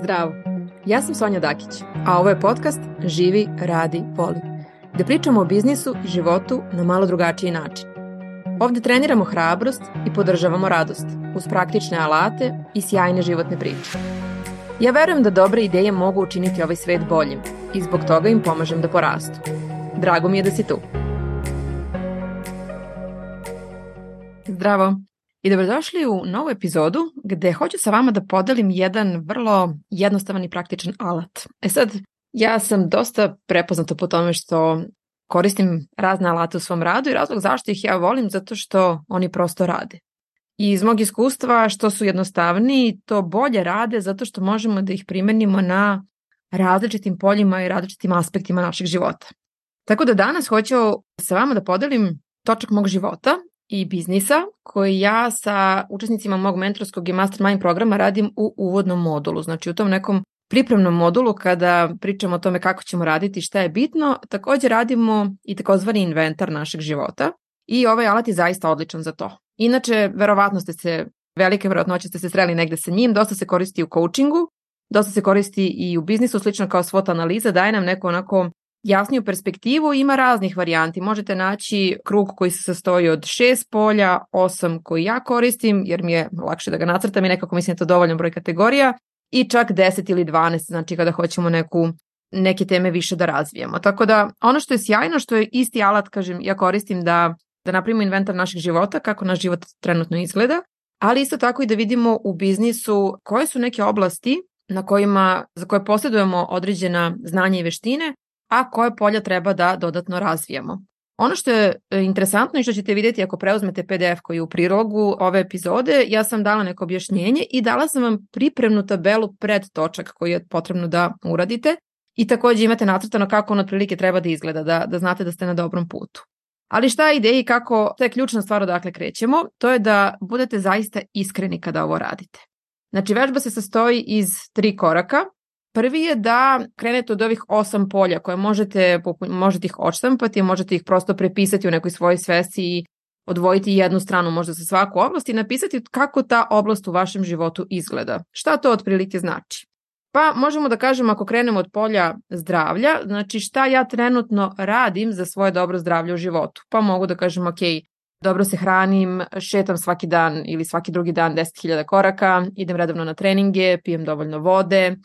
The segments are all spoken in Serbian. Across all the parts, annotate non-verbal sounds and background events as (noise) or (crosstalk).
Zdravo, ja sam Sonja Dakić, a ovo je podcast Živi, radi, voli, gde pričamo o biznisu i životu na malo drugačiji način. Ovde treniramo hrabrost i podržavamo radost uz praktične alate i sjajne životne priče. Ja verujem da dobre ideje mogu učiniti ovaj svet boljim i zbog toga im pomažem da porastu. Drago mi je da si tu. Zdravo! I dobrodošli u novu epizodu gde hoću sa vama da podelim jedan vrlo jednostavan i praktičan alat. E sad, ja sam dosta prepoznata po tome što koristim razne alate u svom radu i razlog zašto ih ja volim zato što oni prosto rade. I iz mog iskustva što su jednostavniji, to bolje rade zato što možemo da ih primenimo na različitim poljima i različitim aspektima našeg života. Tako da danas hoću sa vama da podelim točak mog života i biznisa koji ja sa učesnicima mog mentorskog i mastermind programa radim u uvodnom modulu. Znači u tom nekom pripremnom modulu kada pričamo o tome kako ćemo raditi, šta je bitno, takođe radimo i takozvani inventar našeg života i ovaj alat je zaista odličan za to. Inače, verovatno ste se, velike verovatnoće ste se sreli negde sa njim, dosta se koristi u coachingu, dosta se koristi i u biznisu, slično kao SWOT analiza, daje nam neko onako jasniju perspektivu, ima raznih varijanti. Možete naći krug koji se sastoji od šest polja, osam koji ja koristim, jer mi je lakše da ga nacrtam i nekako mislim da je to dovoljan broj kategorija, i čak 10 ili 12, znači kada hoćemo neku neke teme više da razvijemo. Tako da ono što je sjajno, što je isti alat, kažem, ja koristim da, da napravimo inventar našeg života, kako naš život trenutno izgleda, ali isto tako i da vidimo u biznisu koje su neke oblasti na kojima, za koje posjedujemo određena znanja i veštine, a koje polja treba da dodatno razvijamo. Ono što je e, interesantno i što ćete vidjeti ako preuzmete PDF koji je u prilogu ove epizode, ja sam dala neko objašnjenje i dala sam vam pripremnu tabelu pred točak koji je potrebno da uradite i takođe imate nacrtano kako on otprilike treba da izgleda, da, da znate da ste na dobrom putu. Ali šta je ideja i kako, to je ključna stvar odakle krećemo, to je da budete zaista iskreni kada ovo radite. Znači vežba se sastoji iz tri koraka, Prvi je da krenete od ovih osam polja koje možete, možete ih odštampati, možete ih prosto prepisati u nekoj svojoj svesti i odvojiti jednu stranu možda za svaku oblast i napisati kako ta oblast u vašem životu izgleda. Šta to otprilike znači? Pa možemo da kažemo ako krenemo od polja zdravlja, znači šta ja trenutno radim za svoje dobro zdravlje u životu. Pa mogu da kažem ok, dobro se hranim, šetam svaki dan ili svaki drugi dan 10.000 koraka, idem redovno na treninge, pijem dovoljno vode,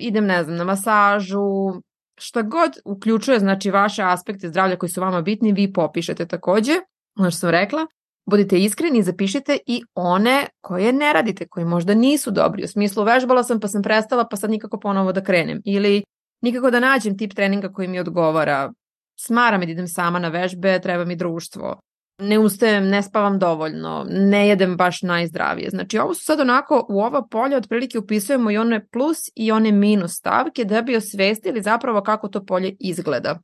idem, ne znam, na masažu, šta god uključuje, znači, vaše aspekte zdravlja koji su vama bitni, vi popišete takođe, ono što sam rekla, budite iskreni i zapišite i one koje ne radite, koji možda nisu dobri. U smislu, vežbala sam pa sam prestala pa sad nikako ponovo da krenem. Ili nikako da nađem tip treninga koji mi odgovara. Smara me da idem sama na vežbe, treba mi društvo ne ustajem, ne spavam dovoljno, ne jedem baš najzdravije. Znači ovo su sad onako u ova polja otprilike upisujemo i one plus i one minus stavke da bi osvestili zapravo kako to polje izgleda.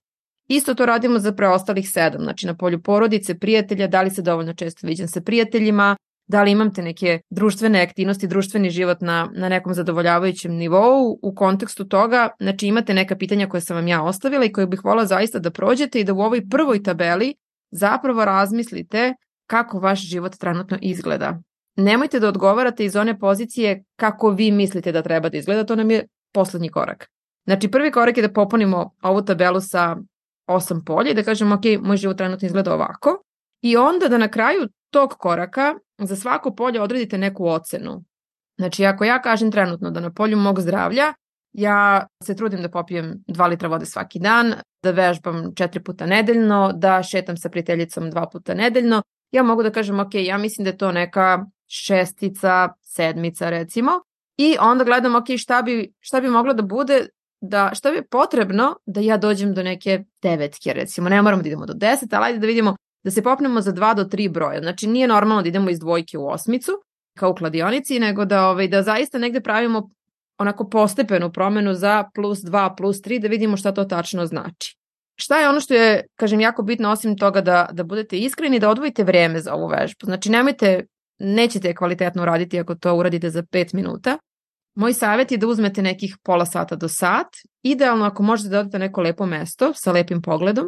Isto to radimo za preostalih sedam, znači na polju porodice, prijatelja, da li se dovoljno često viđam sa prijateljima, da li imam te neke društvene aktivnosti, društveni život na, na nekom zadovoljavajućem nivou u kontekstu toga, znači imate neka pitanja koje sam vam ja ostavila i koje bih volila zaista da prođete i da u ovoj prvoj tabeli zapravo razmislite kako vaš život trenutno izgleda. Nemojte da odgovarate iz one pozicije kako vi mislite da treba da izgleda, to nam je poslednji korak. Znači prvi korak je da popunimo ovu tabelu sa osam polja i da kažemo ok, moj život trenutno izgleda ovako i onda da na kraju tog koraka za svako polje odredite neku ocenu. Znači ako ja kažem trenutno da na polju mog zdravlja Ja se trudim da popijem 2 litra vode svaki dan, da vežbam četiri puta nedeljno, da šetam sa prijateljicom dva puta nedeljno. Ja mogu da kažem, ok, ja mislim da je to neka šestica, sedmica recimo. I onda gledam, ok, šta bi, šta bi moglo da bude, da, šta bi potrebno da ja dođem do neke devetke recimo. Ne moramo da idemo do deset, ali ajde da vidimo da se popnemo za dva do tri broja. Znači nije normalno da idemo iz dvojke u osmicu, kao u kladionici, nego da, ovaj, da zaista negde pravimo onako postepenu promenu za plus 2, plus 3 da vidimo šta to tačno znači. Šta je ono što je, kažem, jako bitno osim toga da, da budete iskreni, da odvojite vreme za ovu vežbu. Znači nemojte, nećete kvalitetno raditi ako to uradite za 5 minuta. Moj savjet je da uzmete nekih pola sata do sat. Idealno ako možete da odete neko lepo mesto sa lepim pogledom.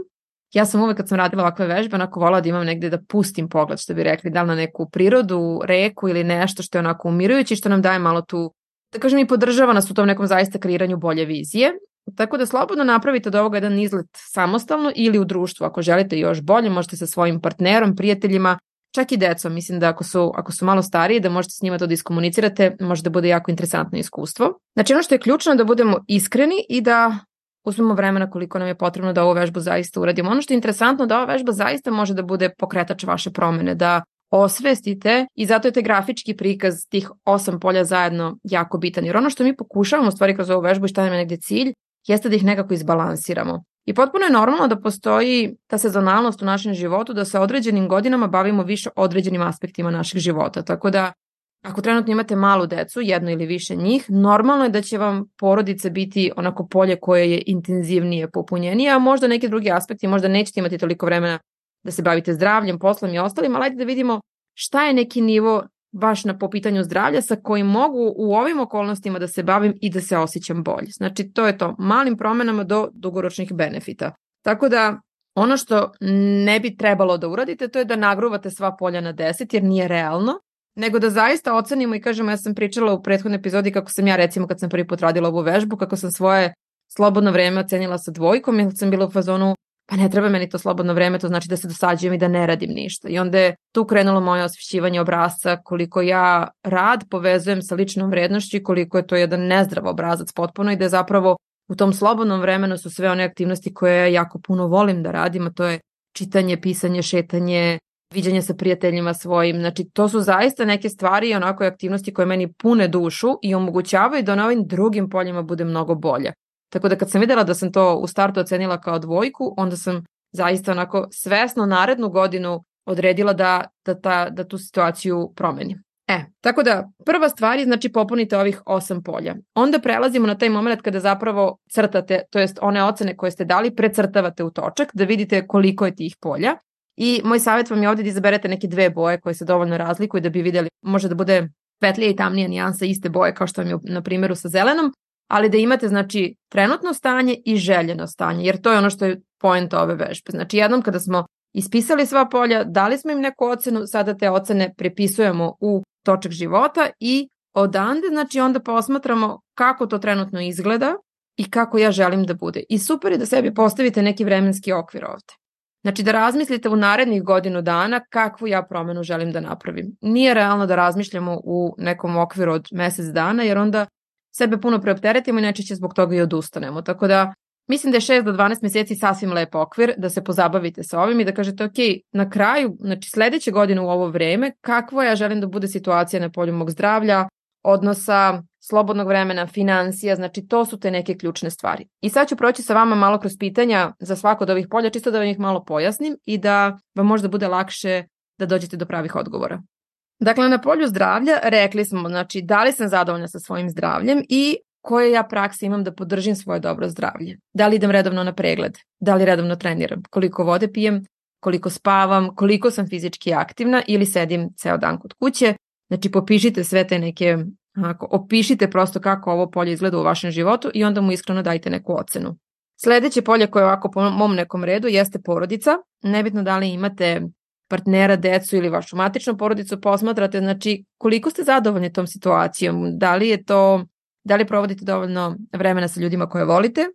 Ja sam uvek kad sam radila ovakve vežbe, onako volala da imam negde da pustim pogled, što bi rekli, da li na neku prirodu, reku ili nešto što je onako umirujuće što nam daje malo tu da kažem i podržava nas u tom nekom zaista kreiranju bolje vizije. Tako da slobodno napravite od ovoga jedan izlet samostalno ili u društvu. Ako želite još bolje, možete sa svojim partnerom, prijateljima, čak i decom. Mislim da ako su, ako su malo stariji, da možete s njima to da iskomunicirate, može da bude jako interesantno iskustvo. Znači ono što je ključno je da budemo iskreni i da uzmemo vremena koliko nam je potrebno da ovu vežbu zaista uradimo. Ono što je interesantno da ova vežba zaista može da bude pokretač vaše promene, da osvestite i zato je te grafički prikaz tih osam polja zajedno jako bitan. Jer ono što mi pokušavamo u stvari kroz ovu vežbu i šta nam je negde cilj, jeste da ih nekako izbalansiramo. I potpuno je normalno da postoji ta sezonalnost u našem životu, da sa određenim godinama bavimo više određenim aspektima našeg života. Tako da Ako trenutno imate malu decu, jedno ili više njih, normalno je da će vam porodica biti onako polje koje je intenzivnije, popunjenije, a možda neki drugi aspekti, možda nećete imati toliko vremena da se bavite zdravljem, poslom i ostalim, ali ajde da vidimo šta je neki nivo baš na po pitanju zdravlja sa kojim mogu u ovim okolnostima da se bavim i da se osjećam bolje. Znači to je to, malim promenama do dugoročnih benefita. Tako da ono što ne bi trebalo da uradite to je da nagruvate sva polja na 10 jer nije realno, nego da zaista ocenimo i kažemo ja sam pričala u prethodnoj epizodi kako sam ja recimo kad sam prvi put radila ovu vežbu, kako sam svoje slobodno vreme ocenila sa dvojkom i sam bila u fazonu pa ne treba meni to slobodno vreme, to znači da se dosađujem i da ne radim ništa. I onda je tu krenulo moje osvešćivanje obrazca, koliko ja rad povezujem sa ličnom vrednošću i koliko je to jedan nezdrav obrazac potpuno i da je zapravo u tom slobodnom vremenu su sve one aktivnosti koje ja jako puno volim da radim, a to je čitanje, pisanje, šetanje, viđanje sa prijateljima svojim. Znači, to su zaista neke stvari i onako aktivnosti koje meni pune dušu i omogućavaju da na ovim drugim poljima bude mnogo bolja. Tako da kad sam videla da sam to u startu ocenila kao dvojku, onda sam zaista onako svesno narednu godinu odredila da, da, ta, da tu situaciju promenim. E, tako da prva stvar je znači popunite ovih osam polja. Onda prelazimo na taj moment kada zapravo crtate, to jest one ocene koje ste dali, precrtavate u točak da vidite koliko je tih polja. I moj savjet vam je ovde da izaberete neke dve boje koje se dovoljno razlikuju da bi videli, može da bude svetlija i tamnija nijansa iste boje kao što vam je na primjeru sa zelenom, ali da imate znači trenutno stanje i željeno stanje, jer to je ono što je point ove vežbe. Znači jednom kada smo ispisali sva polja, dali smo im neku ocenu, sada te ocene prepisujemo u točak života i odande, znači onda posmatramo kako to trenutno izgleda i kako ja želim da bude. I super je da sebi postavite neki vremenski okvir ovde. Znači da razmislite u narednih godinu dana kakvu ja promenu želim da napravim. Nije realno da razmišljamo u nekom okviru od mesec dana jer onda sebe puno preopteretimo i najčešće zbog toga i odustanemo. Tako da mislim da je 6 do 12 meseci sasvim lep okvir da se pozabavite sa ovim i da kažete ok, na kraju, znači sledeće godine u ovo vreme, kakvo ja želim da bude situacija na polju mog zdravlja, odnosa, slobodnog vremena, financija, znači to su te neke ključne stvari. I sad ću proći sa vama malo kroz pitanja za svako od ovih polja, čisto da vam ih malo pojasnim i da vam možda bude lakše da dođete do pravih odgovora. Dakle, na polju zdravlja rekli smo, znači, da li sam zadovoljna sa svojim zdravljem i koje ja prakse imam da podržim svoje dobro zdravlje. Da li idem redovno na pregled, da li redovno treniram, koliko vode pijem, koliko spavam, koliko sam fizički aktivna ili sedim ceo dan kod kuće. Znači, popišite sve te neke, ako, opišite prosto kako ovo polje izgleda u vašem životu i onda mu iskreno dajte neku ocenu. Sledeće polje koje je ovako po mom nekom redu jeste porodica. Nebitno da li imate partnera, decu ili vašu matičnu porodicu posmatrate, znači koliko ste zadovoljni tom situacijom, da li je to, da li provodite dovoljno vremena sa ljudima koje volite,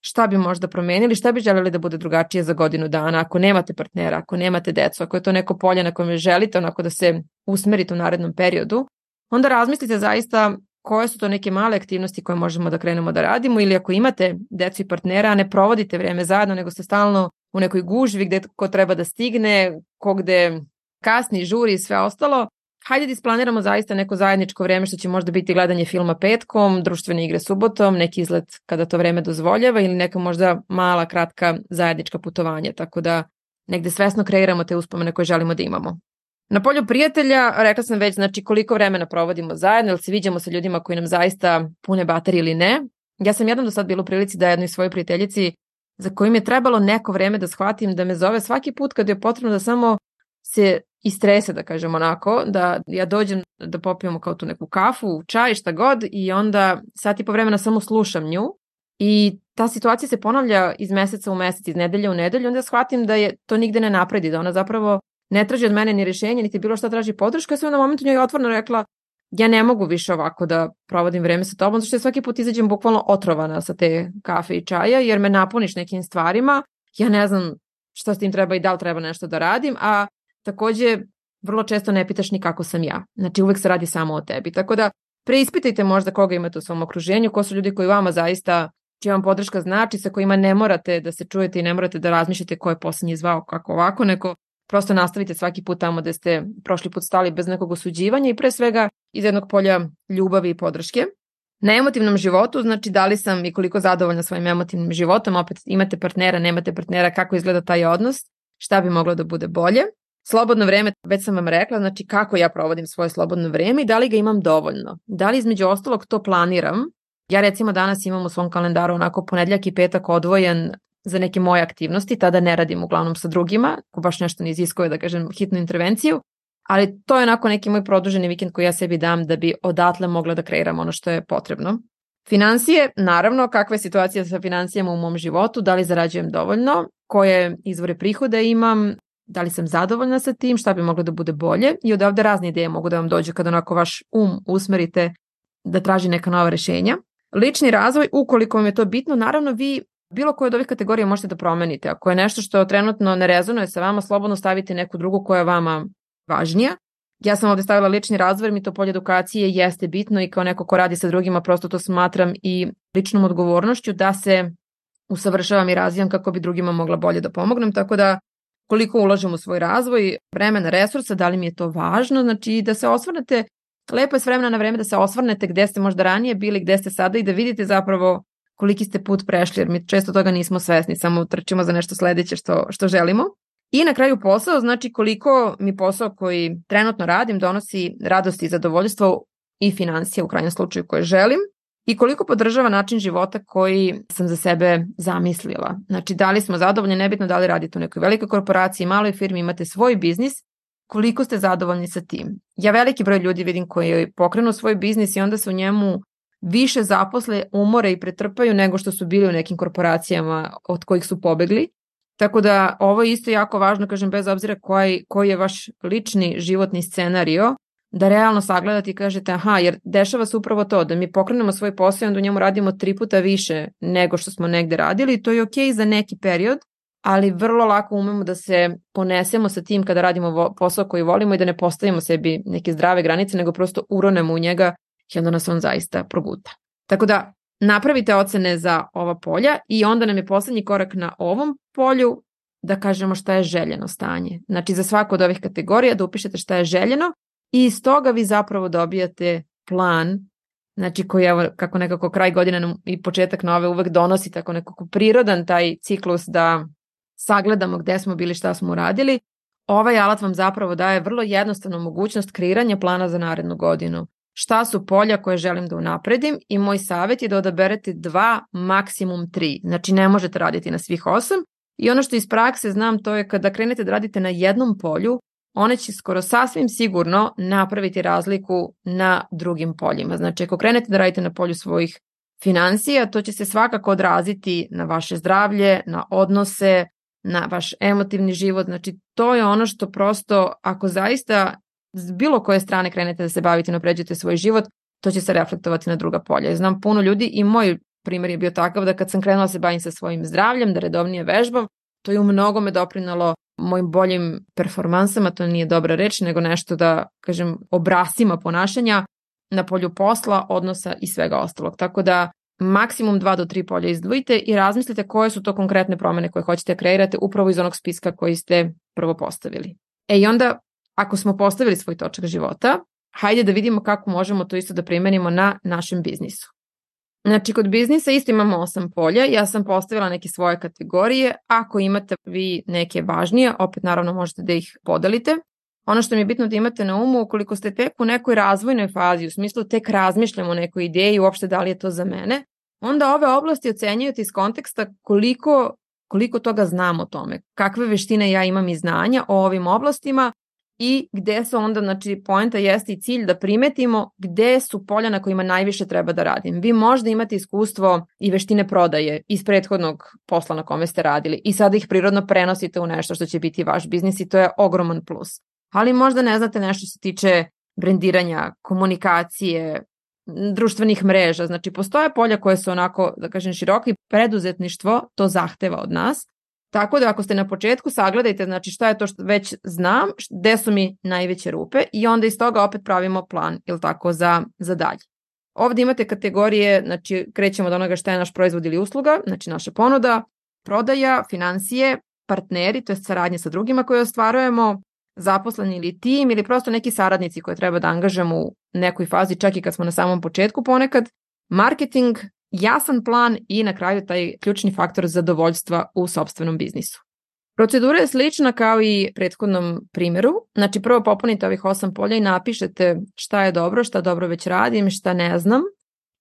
šta bi možda promenili, šta bi želeli da bude drugačije za godinu dana, ako nemate partnera, ako nemate decu, ako je to neko polje na kojem želite onako da se usmerite u narednom periodu, onda razmislite zaista koje su to neke male aktivnosti koje možemo da krenemo da radimo ili ako imate decu i partnera, ne provodite vreme zajedno, nego ste stalno u nekoj gužvi gde ko treba da stigne, ko gde kasni, žuri i sve ostalo, hajde da isplaniramo zaista neko zajedničko vreme što će možda biti gledanje filma petkom, društvene igre subotom, neki izlet kada to vreme dozvoljava ili neka možda mala, kratka zajednička putovanja, tako da negde svesno kreiramo te uspomene koje želimo da imamo. Na polju prijatelja, rekla sam već, znači koliko vremena provodimo zajedno, ili se viđamo sa ljudima koji nam zaista pune baterije ili ne. Ja sam jednom do sad bila u prilici da jednoj svojoj prijateljici za kojim je trebalo neko vreme da shvatim da me zove svaki put kad je potrebno da samo se istrese, da kažem onako, da ja dođem da popijemo kao tu neku kafu, čaj, šta god i onda sat i po vremena samo slušam nju. I ta situacija se ponavlja iz meseca u mesec, iz nedelje u nedelju, onda shvatim da je to nigde ne napredi, da ona zapravo ne traži od mene ni rešenje, niti bilo šta traži podrška, ja sam na momentu njoj otvorno rekla, ja ne mogu više ovako da provodim vreme sa tobom, zato što ja svaki put izađem bukvalno otrovana sa te kafe i čaja, jer me napuniš nekim stvarima, ja ne znam šta s tim treba i da li treba nešto da radim, a takođe vrlo često ne pitaš ni kako sam ja. Znači uvek se radi samo o tebi. Tako da preispitajte možda koga imate u svom okruženju, ko su ljudi koji vama zaista čija vam podrška znači, sa kojima ne morate da se čujete i ne morate da razmišljate ko je poslednji zvao kako ovako, neko prosto nastavite svaki put tamo gde ste prošli put stali bez nekog osuđivanja i pre svega iz jednog polja ljubavi i podrške. Na emotivnom životu, znači da li sam i koliko zadovoljna svojim emotivnim životom, opet imate partnera, nemate partnera, kako izgleda taj odnos, šta bi moglo da bude bolje. Slobodno vreme, već sam vam rekla, znači kako ja provodim svoje slobodno vreme i da li ga imam dovoljno. Da li između ostalog to planiram. Ja recimo danas imam u svom kalendaru onako ponedljak i petak odvojen za neke moje aktivnosti, tada ne radim uglavnom sa drugima, ako baš nešto ne iziskuje da kažem hitnu intervenciju, ali to je onako neki moj produženi vikend koji ja sebi dam da bi odatle mogla da kreiram ono što je potrebno. Financije, naravno, kakva je situacija sa financijama u mom životu, da li zarađujem dovoljno, koje izvore prihoda imam, da li sam zadovoljna sa tim, šta bi moglo da bude bolje i odavde razne ideje mogu da vam dođe kada onako vaš um usmerite da traži neka nova rešenja. Lični razvoj, ukoliko vam je to bitno, naravno vi bilo koje od ovih kategorija možete da promenite. Ako je nešto što trenutno ne rezonuje sa vama, slobodno stavite neku drugu koja vama važnija. Ja sam ovde stavila lični razvoj, mi to polje edukacije jeste bitno i kao neko ko radi sa drugima, prosto to smatram i ličnom odgovornošću da se usavršavam i razvijam kako bi drugima mogla bolje da pomognem, tako da koliko ulažem u svoj razvoj, vremena, resursa, da li mi je to važno, znači da se osvrnete, lepo je s vremena na vreme da se osvrnete gde ste možda ranije bili, gde ste sada i da vidite zapravo koliki ste put prešli, jer mi često toga nismo svesni, samo trčimo za nešto sledeće što, što želimo. I na kraju posao, znači koliko mi posao koji trenutno radim donosi radost i zadovoljstvo i financije u krajnjem slučaju koje želim i koliko podržava način života koji sam za sebe zamislila. Znači, da li smo zadovoljni, nebitno da li radite u nekoj velikoj korporaciji, maloj firmi, imate svoj biznis, koliko ste zadovoljni sa tim. Ja veliki broj ljudi vidim koji pokrenu svoj biznis i onda se u njemu više zaposle, umore i pretrpaju nego što su bili u nekim korporacijama od kojih su pobegli. Tako da ovo je isto jako važno, kažem, bez obzira koji, koji je vaš lični životni scenario, da realno sagledate i kažete aha, jer dešava se upravo to, da mi pokrenemo svoj posao i onda u njemu radimo tri puta više nego što smo negde radili to je okay za neki period, ali vrlo lako umemo da se ponesemo sa tim kada radimo posao koji volimo i da ne postavimo sebi neke zdrave granice, nego prosto uronemo u njega i onda nas on zaista proguta. Tako da napravite ocene za ova polja i onda nam je poslednji korak na ovom polju da kažemo šta je željeno stanje. Znači za svaku od ovih kategorija da upišete šta je željeno i iz toga vi zapravo dobijate plan znači koji evo kako nekako kraj godine i početak nove uvek donosi tako nekako prirodan taj ciklus da sagledamo gde smo bili, šta smo uradili. Ovaj alat vam zapravo daje vrlo jednostavnu mogućnost kreiranja plana za narednu godinu šta su polja koje želim da unapredim i moj savjet je da odaberete dva, maksimum tri. Znači ne možete raditi na svih osam i ono što iz prakse znam to je kada krenete da radite na jednom polju, one će skoro sasvim sigurno napraviti razliku na drugim poljima. Znači ako krenete da radite na polju svojih financija, to će se svakako odraziti na vaše zdravlje, na odnose, na vaš emotivni život. Znači to je ono što prosto ako zaista s bilo koje strane krenete da se bavite i napređujete svoj život, to će se reflektovati na druga polja. Znam puno ljudi i moj primjer je bio takav da kad sam krenula da se bavim sa svojim zdravljem, da redovnije vežbam, to je u mnogome doprinalo mojim boljim performansama, to nije dobra reč, nego nešto da, kažem, obrasima ponašanja na polju posla, odnosa i svega ostalog. Tako da maksimum 2 do 3 polja izdvojite i razmislite koje su to konkretne promene koje hoćete kreirate upravo iz onog spiska koji ste prvo postavili. E i onda ako smo postavili svoj točak života, hajde da vidimo kako možemo to isto da primenimo na našem biznisu. Znači, kod biznisa isto imamo osam polja, ja sam postavila neke svoje kategorije, ako imate vi neke važnije, opet naravno možete da ih podelite. Ono što mi je bitno da imate na umu, ukoliko ste tek u nekoj razvojnoj fazi, u smislu tek razmišljamo o nekoj ideji, uopšte da li je to za mene, onda ove oblasti ocenjujete iz konteksta koliko, koliko toga znam o tome, kakve veštine ja imam i znanja o ovim oblastima i gde su onda, znači, poenta jeste i cilj da primetimo gde su polja na kojima najviše treba da radim. Vi možda imate iskustvo i veštine prodaje iz prethodnog posla na kome ste radili i sada ih prirodno prenosite u nešto što će biti vaš biznis i to je ogroman plus. Ali možda ne znate nešto se tiče brendiranja, komunikacije, društvenih mreža. Znači, postoje polja koje su onako, da kažem, široki preduzetništvo, to zahteva od nas. Tako da ako ste na početku sagledajte znači šta je to što već znam, gde su mi najveće rupe i onda iz toga opet pravimo plan ili tako za, za dalje. Ovde imate kategorije, znači krećemo od onoga šta je naš proizvod ili usluga, znači naša ponuda, prodaja, financije, partneri, to je saradnje sa drugima koje ostvarujemo, zaposleni ili tim ili prosto neki saradnici koje treba da angažemo u nekoj fazi, čak i kad smo na samom početku ponekad, marketing, jasan plan i na kraju taj ključni faktor zadovoljstva u sobstvenom biznisu. Procedura je slična kao i prethodnom primjeru. Znači prvo popunite ovih osam polja i napišete šta je dobro, šta dobro već radim, šta ne znam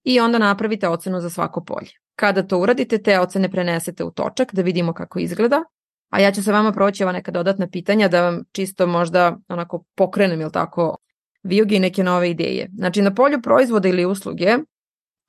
i onda napravite ocenu za svako polje. Kada to uradite, te ocene prenesete u točak da vidimo kako izgleda, a ja ću sa vama proći ova neka dodatna pitanja da vam čisto možda onako pokrenem, ili tako, vijugi neke nove ideje. Znači na polju proizvoda ili usluge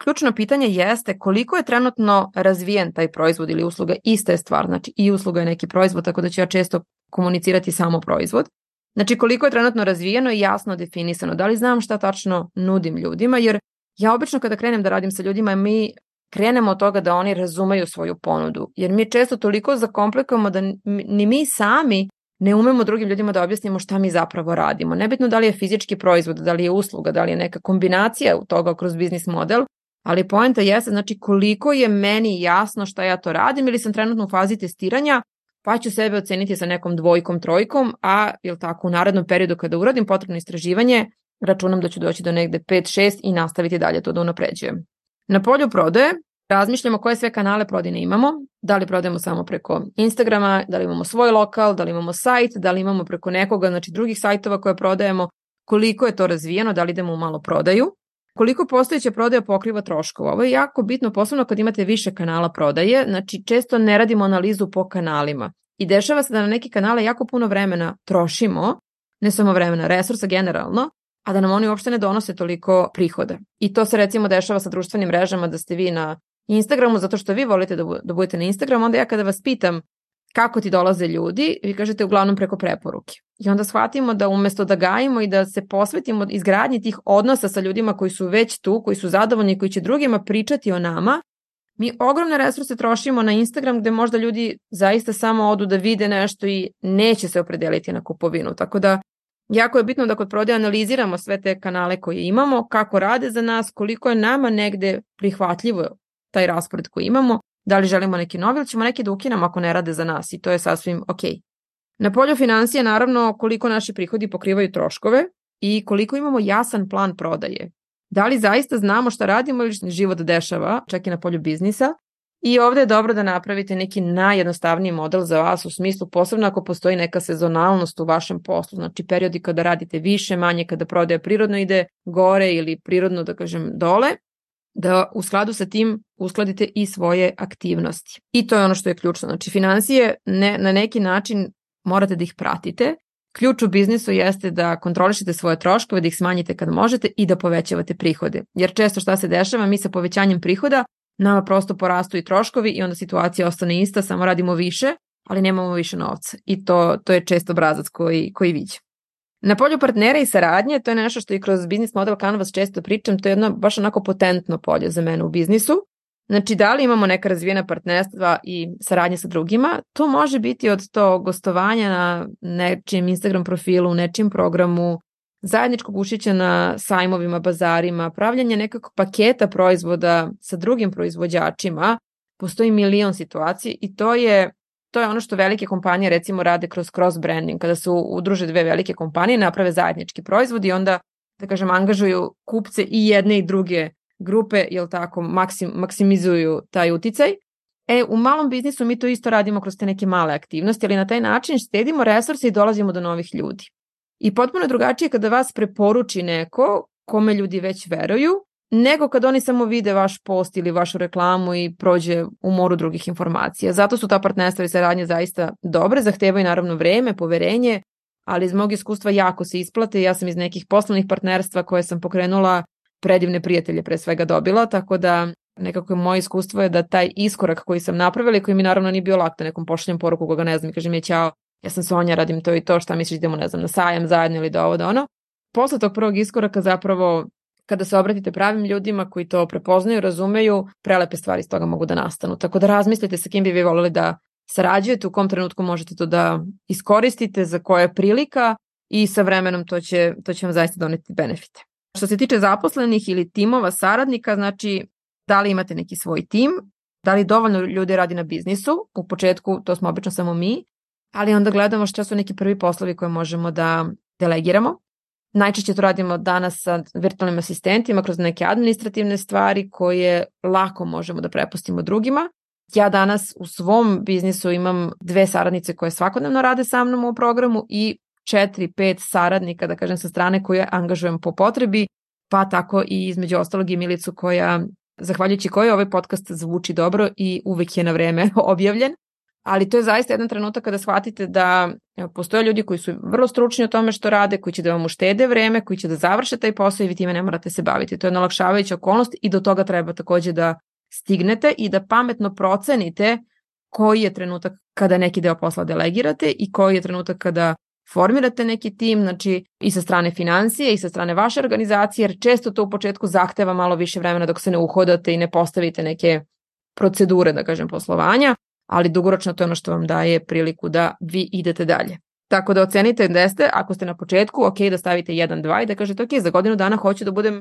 Ključno pitanje jeste koliko je trenutno razvijen taj proizvod ili usluga, ista je stvar, znači i usluga je neki proizvod, tako da ću ja često komunicirati samo proizvod. Znači koliko je trenutno razvijeno i jasno definisano, da li znam šta tačno nudim ljudima, jer ja obično kada krenem da radim sa ljudima, mi krenemo od toga da oni razumeju svoju ponudu, jer mi često toliko zakomplikujemo da ni mi sami ne umemo drugim ljudima da objasnimo šta mi zapravo radimo. Nebitno da li je fizički proizvod, da li je usluga, da li je neka kombinacija toga kroz biznis model, ali poenta jeste znači koliko je meni jasno šta ja to radim ili sam trenutno u fazi testiranja pa ću sebe oceniti sa nekom dvojkom, trojkom, a jel tako u narednom periodu kada uradim potrebno istraživanje, računam da ću doći do negde 5-6 i nastaviti dalje to da unapređujem. Na polju prodaje razmišljamo koje sve kanale prodine imamo, da li prodajemo samo preko Instagrama, da li imamo svoj lokal, da li imamo sajt, da li imamo preko nekoga, znači drugih sajtova koje prodajemo, koliko je to razvijeno, da li idemo u malo prodaju koliko postojeća prodaja pokriva troškova. Ovo je jako bitno, posebno kad imate više kanala prodaje, znači često ne radimo analizu po kanalima. I dešava se da na neki kanale jako puno vremena trošimo, ne samo vremena, resursa generalno, a da nam oni uopšte ne donose toliko prihoda. I to se recimo dešava sa društvenim mrežama da ste vi na Instagramu zato što vi volite da, da budete na Instagramu, onda ja kada vas pitam kako ti dolaze ljudi, vi kažete uglavnom preko preporuke. I onda shvatimo da umesto da gajimo i da se posvetimo izgradnji tih odnosa sa ljudima koji su već tu, koji su zadovoljni, koji će drugima pričati o nama, mi ogromne resurse trošimo na Instagram gde možda ljudi zaista samo odu da vide nešto i neće se opredeliti na kupovinu. Tako da jako je bitno da kod prodaje analiziramo sve te kanale koje imamo, kako rade za nas, koliko je nama negde prihvatljivo taj raspored koji imamo da li želimo neki novi ili ćemo neki da ukinamo ako ne rade za nas i to je sasvim ok. Na polju financije naravno koliko naši prihodi pokrivaju troškove i koliko imamo jasan plan prodaje. Da li zaista znamo šta radimo ili život dešava, čak i na polju biznisa, I ovde je dobro da napravite neki najjednostavniji model za vas u smislu posebno ako postoji neka sezonalnost u vašem poslu, znači periodi kada radite više, manje, kada prodaja prirodno ide gore ili prirodno da kažem dole, da u skladu sa tim uskladite i svoje aktivnosti. I to je ono što je ključno. Znači, financije ne, na neki način morate da ih pratite. Ključ u biznisu jeste da kontrolišete svoje troškove, da ih smanjite kad možete i da povećavate prihode. Jer često šta se dešava, mi sa povećanjem prihoda nama prosto porastu i troškovi i onda situacija ostane ista, samo radimo više, ali nemamo više novca. I to, to je često obrazac koji, koji viđe. Na polju partnera i saradnje, to je nešto što i kroz biznis model Canvas često pričam, to je jedno baš onako potentno polje za mene u biznisu. Znači, da li imamo neka razvijena partnerstva i saradnje sa drugima, to može biti od to gostovanja na nečijem Instagram profilu, nečijem programu, zajedničkog ušića na sajmovima, bazarima, pravljanje nekakvog paketa proizvoda sa drugim proizvođačima, postoji milion situacija i to je to je ono što velike kompanije recimo rade kroz cross branding, kada su udruže dve velike kompanije, naprave zajednički proizvod i onda, da kažem, angažuju kupce i jedne i druge grupe, jel tako, maksim, maksimizuju taj uticaj. E, u malom biznisu mi to isto radimo kroz te neke male aktivnosti, ali na taj način štedimo resurse i dolazimo do novih ljudi. I potpuno drugačije kada vas preporuči neko kome ljudi već veruju, nego kad oni samo vide vaš post ili vašu reklamu i prođe u moru drugih informacija. Zato su ta partnerstva i saradnje zaista dobre, zahtevaju naravno vreme, poverenje, ali iz mog iskustva jako se isplate. Ja sam iz nekih poslovnih partnerstva koje sam pokrenula predivne prijatelje pre svega dobila, tako da nekako moje iskustvo je da taj iskorak koji sam napravila i koji mi naravno nije bio lak da nekom pošaljem poruku koga ne znam i kažem je ćao, ja sam Sonja, radim to i to, šta misliš idemo ne znam na sajam zajedno ili da ovo da ono, posle tog prvog iskoraka zapravo kada se obratite pravim ljudima koji to prepoznaju, razumeju, prelepe stvari iz toga mogu da nastanu. Tako da razmislite sa kim bi vi volili da sarađujete, u kom trenutku možete to da iskoristite, za koja je prilika i sa vremenom to će, to će vam zaista doneti benefite. Što se tiče zaposlenih ili timova saradnika, znači da li imate neki svoj tim, da li dovoljno ljudi radi na biznisu, u početku to smo obično samo mi, ali onda gledamo šta su neki prvi poslovi koje možemo da delegiramo. Najčešće to radimo danas sa virtualnim asistentima kroz neke administrativne stvari koje lako možemo da prepustimo drugima. Ja danas u svom biznisu imam dve saradnice koje svakodnevno rade sa mnom u programu i četiri, pet saradnika, da kažem, sa strane koje angažujem po potrebi, pa tako i između ostalog i Milicu koja, zahvaljujući kojoj ovaj podcast zvuči dobro i uvek je na vreme (laughs) objavljen. Ali to je zaista jedan trenutak kada shvatite da postoje ljudi koji su vrlo stručni o tome što rade, koji će da vam uštede vreme, koji će da završe taj posao i vi time ne morate se baviti. To je nalakšavajuća okolnost i do toga treba takođe da stignete i da pametno procenite koji je trenutak kada neki deo posla delegirate i koji je trenutak kada formirate neki tim, znači i sa strane financije i sa strane vaše organizacije, jer često to u početku zahteva malo više vremena dok se ne uhodate i ne postavite neke procedure, da kažem, poslovanja, ali dugoročno to je ono što vam daje priliku da vi idete dalje. Tako da ocenite gde ste, ako ste na početku, ok da stavite 1, 2 i da kažete ok, za godinu dana hoću da budem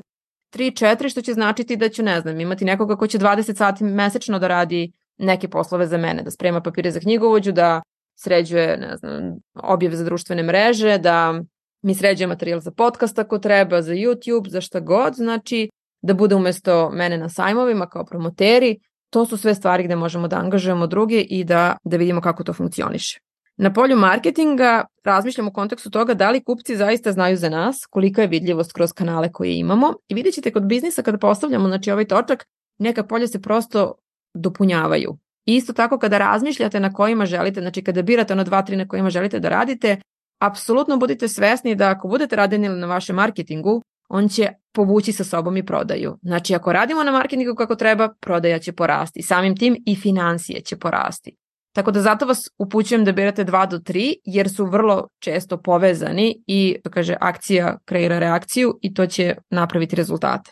3, 4, što će značiti da ću, ne znam, imati nekoga ko će 20 sati mesečno da radi neke poslove za mene, da sprema papire za knjigovođu, da sređuje, ne znam, objave za društvene mreže, da mi sređuje materijal za podcast ako treba, za YouTube, za šta god, znači da bude umesto mene na sajmovima kao promoteri, to su sve stvari gde možemo da angažujemo druge i da, da vidimo kako to funkcioniše. Na polju marketinga razmišljamo u kontekstu toga da li kupci zaista znaju za nas, kolika je vidljivost kroz kanale koje imamo i vidjet ćete kod biznisa kada postavljamo znači, ovaj točak, neka polja se prosto dopunjavaju. Isto tako kada razmišljate na kojima želite, znači kada birate ono dva, tri na kojima želite da radite, apsolutno budite svesni da ako budete radili na vašem marketingu, on će povući sa sobom i prodaju. Znači ako radimo na marketingu kako treba, prodaja će porasti. Samim tim i financije će porasti. Tako da zato vas upućujem da birate 2 do 3 jer su vrlo često povezani i to kaže akcija kreira reakciju i to će napraviti rezultate.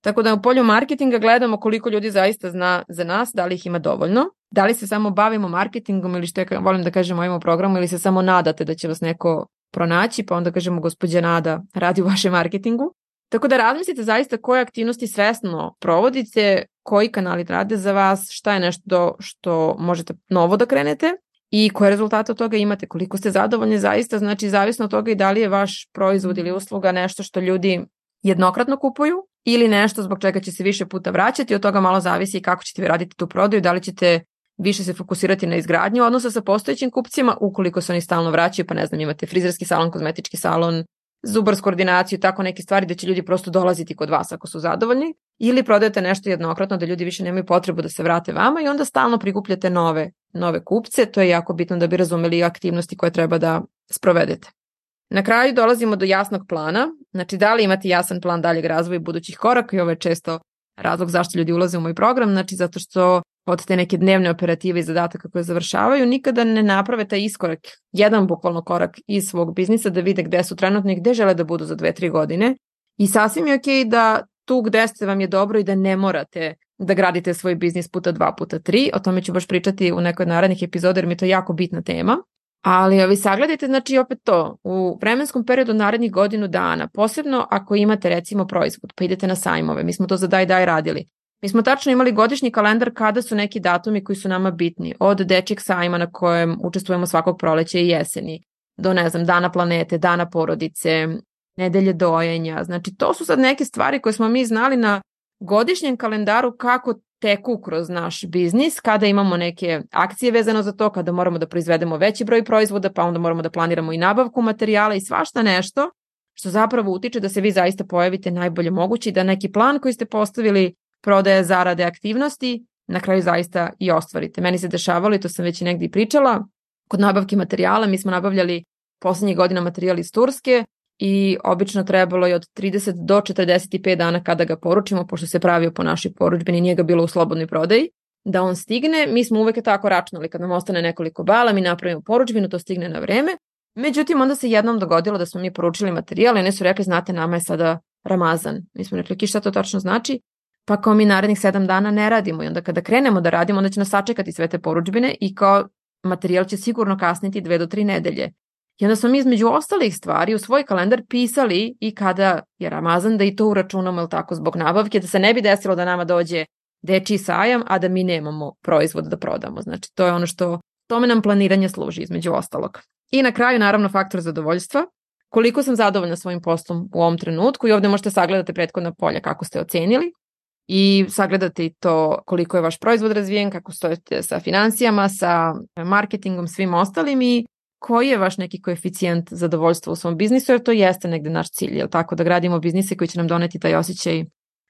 Tako da u polju marketinga gledamo koliko ljudi zaista zna za nas, da li ih ima dovoljno, da li se samo bavimo marketingom ili što ja volim da kažem ovim programu ili se samo nadate da će vas neko pronaći, pa onda kažemo gospođa Nada radi u vašem marketingu. Tako da razmislite zaista koje aktivnosti svesno provodite, koji kanali rade za vas, šta je nešto što možete novo da krenete i koje rezultate od toga imate, koliko ste zadovoljni zaista, znači zavisno od toga i da li je vaš proizvod ili usluga nešto što ljudi jednokratno kupuju ili nešto zbog čega će se više puta vraćati, od toga malo zavisi kako ćete vi raditi tu prodaju, da li ćete više se fokusirati na izgradnju odnosa sa postojećim kupcima, ukoliko se oni stalno vraćaju, pa ne znam, imate frizerski salon, kozmetički salon, zubarsku koordinaciju, tako neke stvari da će ljudi prosto dolaziti kod vas ako su zadovoljni, ili prodajete nešto jednokratno da ljudi više nemaju potrebu da se vrate vama i onda stalno prikupljate nove, nove kupce, to je jako bitno da bi razumeli aktivnosti koje treba da sprovedete. Na kraju dolazimo do jasnog plana, znači da li imate jasan plan daljeg razvoja budućih koraka? I ovo je često razlog zašto ljudi ulaze u moj program, znači zato što od te neke dnevne operative i zadataka koje završavaju, nikada ne naprave taj iskorak, jedan bukvalno korak iz svog biznisa da vide gde su trenutno i gde žele da budu za dve, tri godine. I sasvim je okej okay da tu gde ste vam je dobro i da ne morate da gradite svoj biznis puta dva, puta tri. O tome ću baš pričati u nekoj narednih epizoda jer mi je to jako bitna tema. Ali vi sagledajte, znači opet to, u vremenskom periodu narednih godinu dana, posebno ako imate recimo proizvod, pa idete na sajmove, mi smo to za Daj Daj radili. Mi smo tačno imali godišnji kalendar kada su neki datumi koji su nama bitni, od dečjeg sajma na kojem učestvujemo svakog proleća i jeseni, do ne znam, dana planete, dana porodice, nedelje dojenja. Znači to su sad neke stvari koje smo mi znali na godišnjem kalendaru kako teku kroz naš biznis, kada imamo neke akcije vezano za to, kada moramo da proizvedemo veći broj proizvoda, pa onda moramo da planiramo i nabavku materijala i svašta nešto, što zapravo utiče da se vi zaista pojavite najbolje moguće i da neki plan koji ste postavili prodaje zarade aktivnosti na kraju zaista i ostvarite. Meni se dešavalo i to sam već i negdje pričala, kod nabavke materijala mi smo nabavljali poslednjih godina materijal iz Turske i obično trebalo je od 30 do 45 dana kada ga poručimo, pošto se pravio po našoj poručbeni, nije ga bilo u slobodnoj prodaji, da on stigne. Mi smo uvek tako računali, kad nam ostane nekoliko bala, mi napravimo poručbinu, to stigne na vreme. Međutim, onda se jednom dogodilo da smo mi poručili materijal i oni su rekli, znate, nama je sada Ramazan. Mi smo rekli, šta to tačno znači? Pa kao mi narednih sedam dana ne radimo i onda kada krenemo da radimo, onda će nas sačekati sve te poručbine i kao materijal će sigurno kasniti dve do tri nedelje. I onda smo mi između ostalih stvari u svoj kalendar pisali i kada je Ramazan da i to uračunamo, ili tako, zbog nabavke, da se ne bi desilo da nama dođe dečiji sajam, a da mi nemamo proizvod da prodamo. Znači, to je ono što, tome nam planiranje služi, između ostalog. I na kraju, naravno, faktor zadovoljstva. Koliko sam zadovoljna svojim poslom u ovom trenutku i ovde možete sagledati prethodna polja kako ste ocenili i sagledati to koliko je vaš proizvod razvijen, kako stojite sa financijama, sa marketingom, svim ostalim i koji je vaš neki koeficijent zadovoljstva u svom biznisu, jer to jeste negde naš cilj, jel tako, da gradimo biznise koji će nam doneti taj osjećaj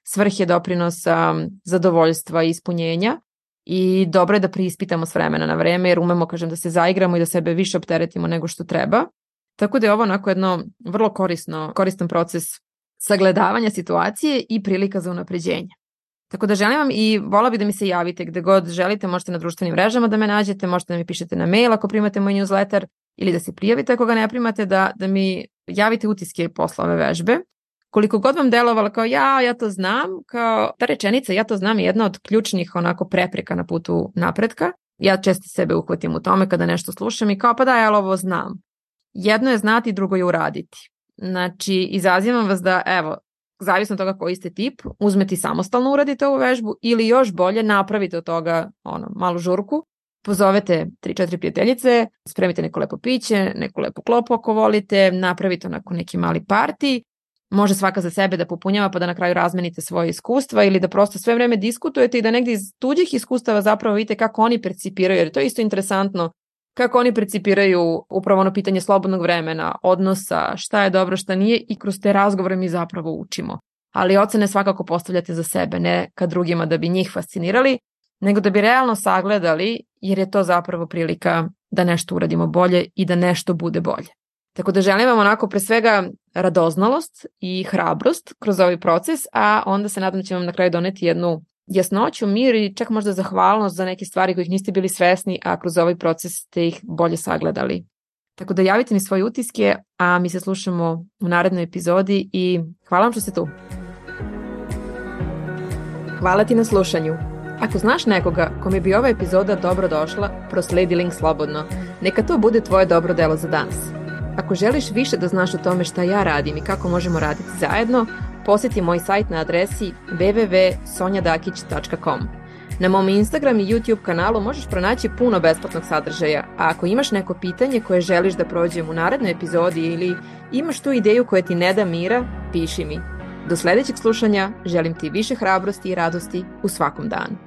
svrhe, doprinosa, zadovoljstva i ispunjenja i dobro je da priispitamo s vremena na vreme jer umemo, kažem, da se zaigramo i da sebe više opteretimo nego što treba. Tako da je ovo onako jedno vrlo korisno, koristan proces sagledavanja situacije i prilika za unapređenje. Tako da želim vam i vola bi da mi se javite gde god želite, možete na društvenim mrežama da me nađete, možete da mi pišete na mail ako primate moj newsletter ili da se prijavite ako ga ne primate, da, da mi javite utiske posle ove vežbe. Koliko god vam delovalo kao ja, ja to znam, kao ta rečenica ja to znam je jedna od ključnih onako prepreka na putu napretka. Ja često sebe uhvatim u tome kada nešto slušam i kao pa da, ja ovo znam. Jedno je znati, drugo je uraditi. Znači, izazivam vas da, evo, zavisno od toga koji ste tip, uzmete i samostalno uradite ovu vežbu ili još bolje napravite od toga ono, malu žurku, pozovete 3-4 prijateljice, spremite neko lepo piće, neku lepu klopu ako volite, napravite onako neki mali parti, može svaka za sebe da popunjava pa da na kraju razmenite svoje iskustva ili da prosto sve vreme diskutujete i da negde iz tuđih iskustava zapravo vidite kako oni percipiraju, jer to je isto interesantno kako oni percipiraju upravo ono pitanje slobodnog vremena, odnosa, šta je dobro, šta nije i kroz te razgovore mi zapravo učimo. Ali ocene svakako postavljate za sebe, ne ka drugima da bi njih fascinirali, nego da bi realno sagledali jer je to zapravo prilika da nešto uradimo bolje i da nešto bude bolje. Tako da želim vam onako pre svega radoznalost i hrabrost kroz ovaj proces, a onda se nadam da će vam na kraju doneti jednu jasnoću, mir i čak možda zahvalnost za neke stvari kojih niste bili svesni, a kroz ovaj proces ste ih bolje sagledali. Tako da javite mi svoje utiske, a mi se slušamo u narednoj epizodi i hvala vam što ste tu. Hvala ti na slušanju. Ako znaš nekoga kome bi ova epizoda dobro došla, prosledi link slobodno. Neka to bude tvoje dobro delo za danas. Ako želiš više da znaš o tome šta ja radim i kako možemo raditi zajedno, poseti moj sajt na adresi www.sonjadakić.com. Na mom Instagram i YouTube kanalu možeš pronaći puno besplatnog sadržaja, a ako imaš neko pitanje koje želiš da prođem u narednoj epizodi ili imaš tu ideju koja ti ne da mira, piši mi. Do sledećeg slušanja želim ti više hrabrosti i radosti u svakom danu.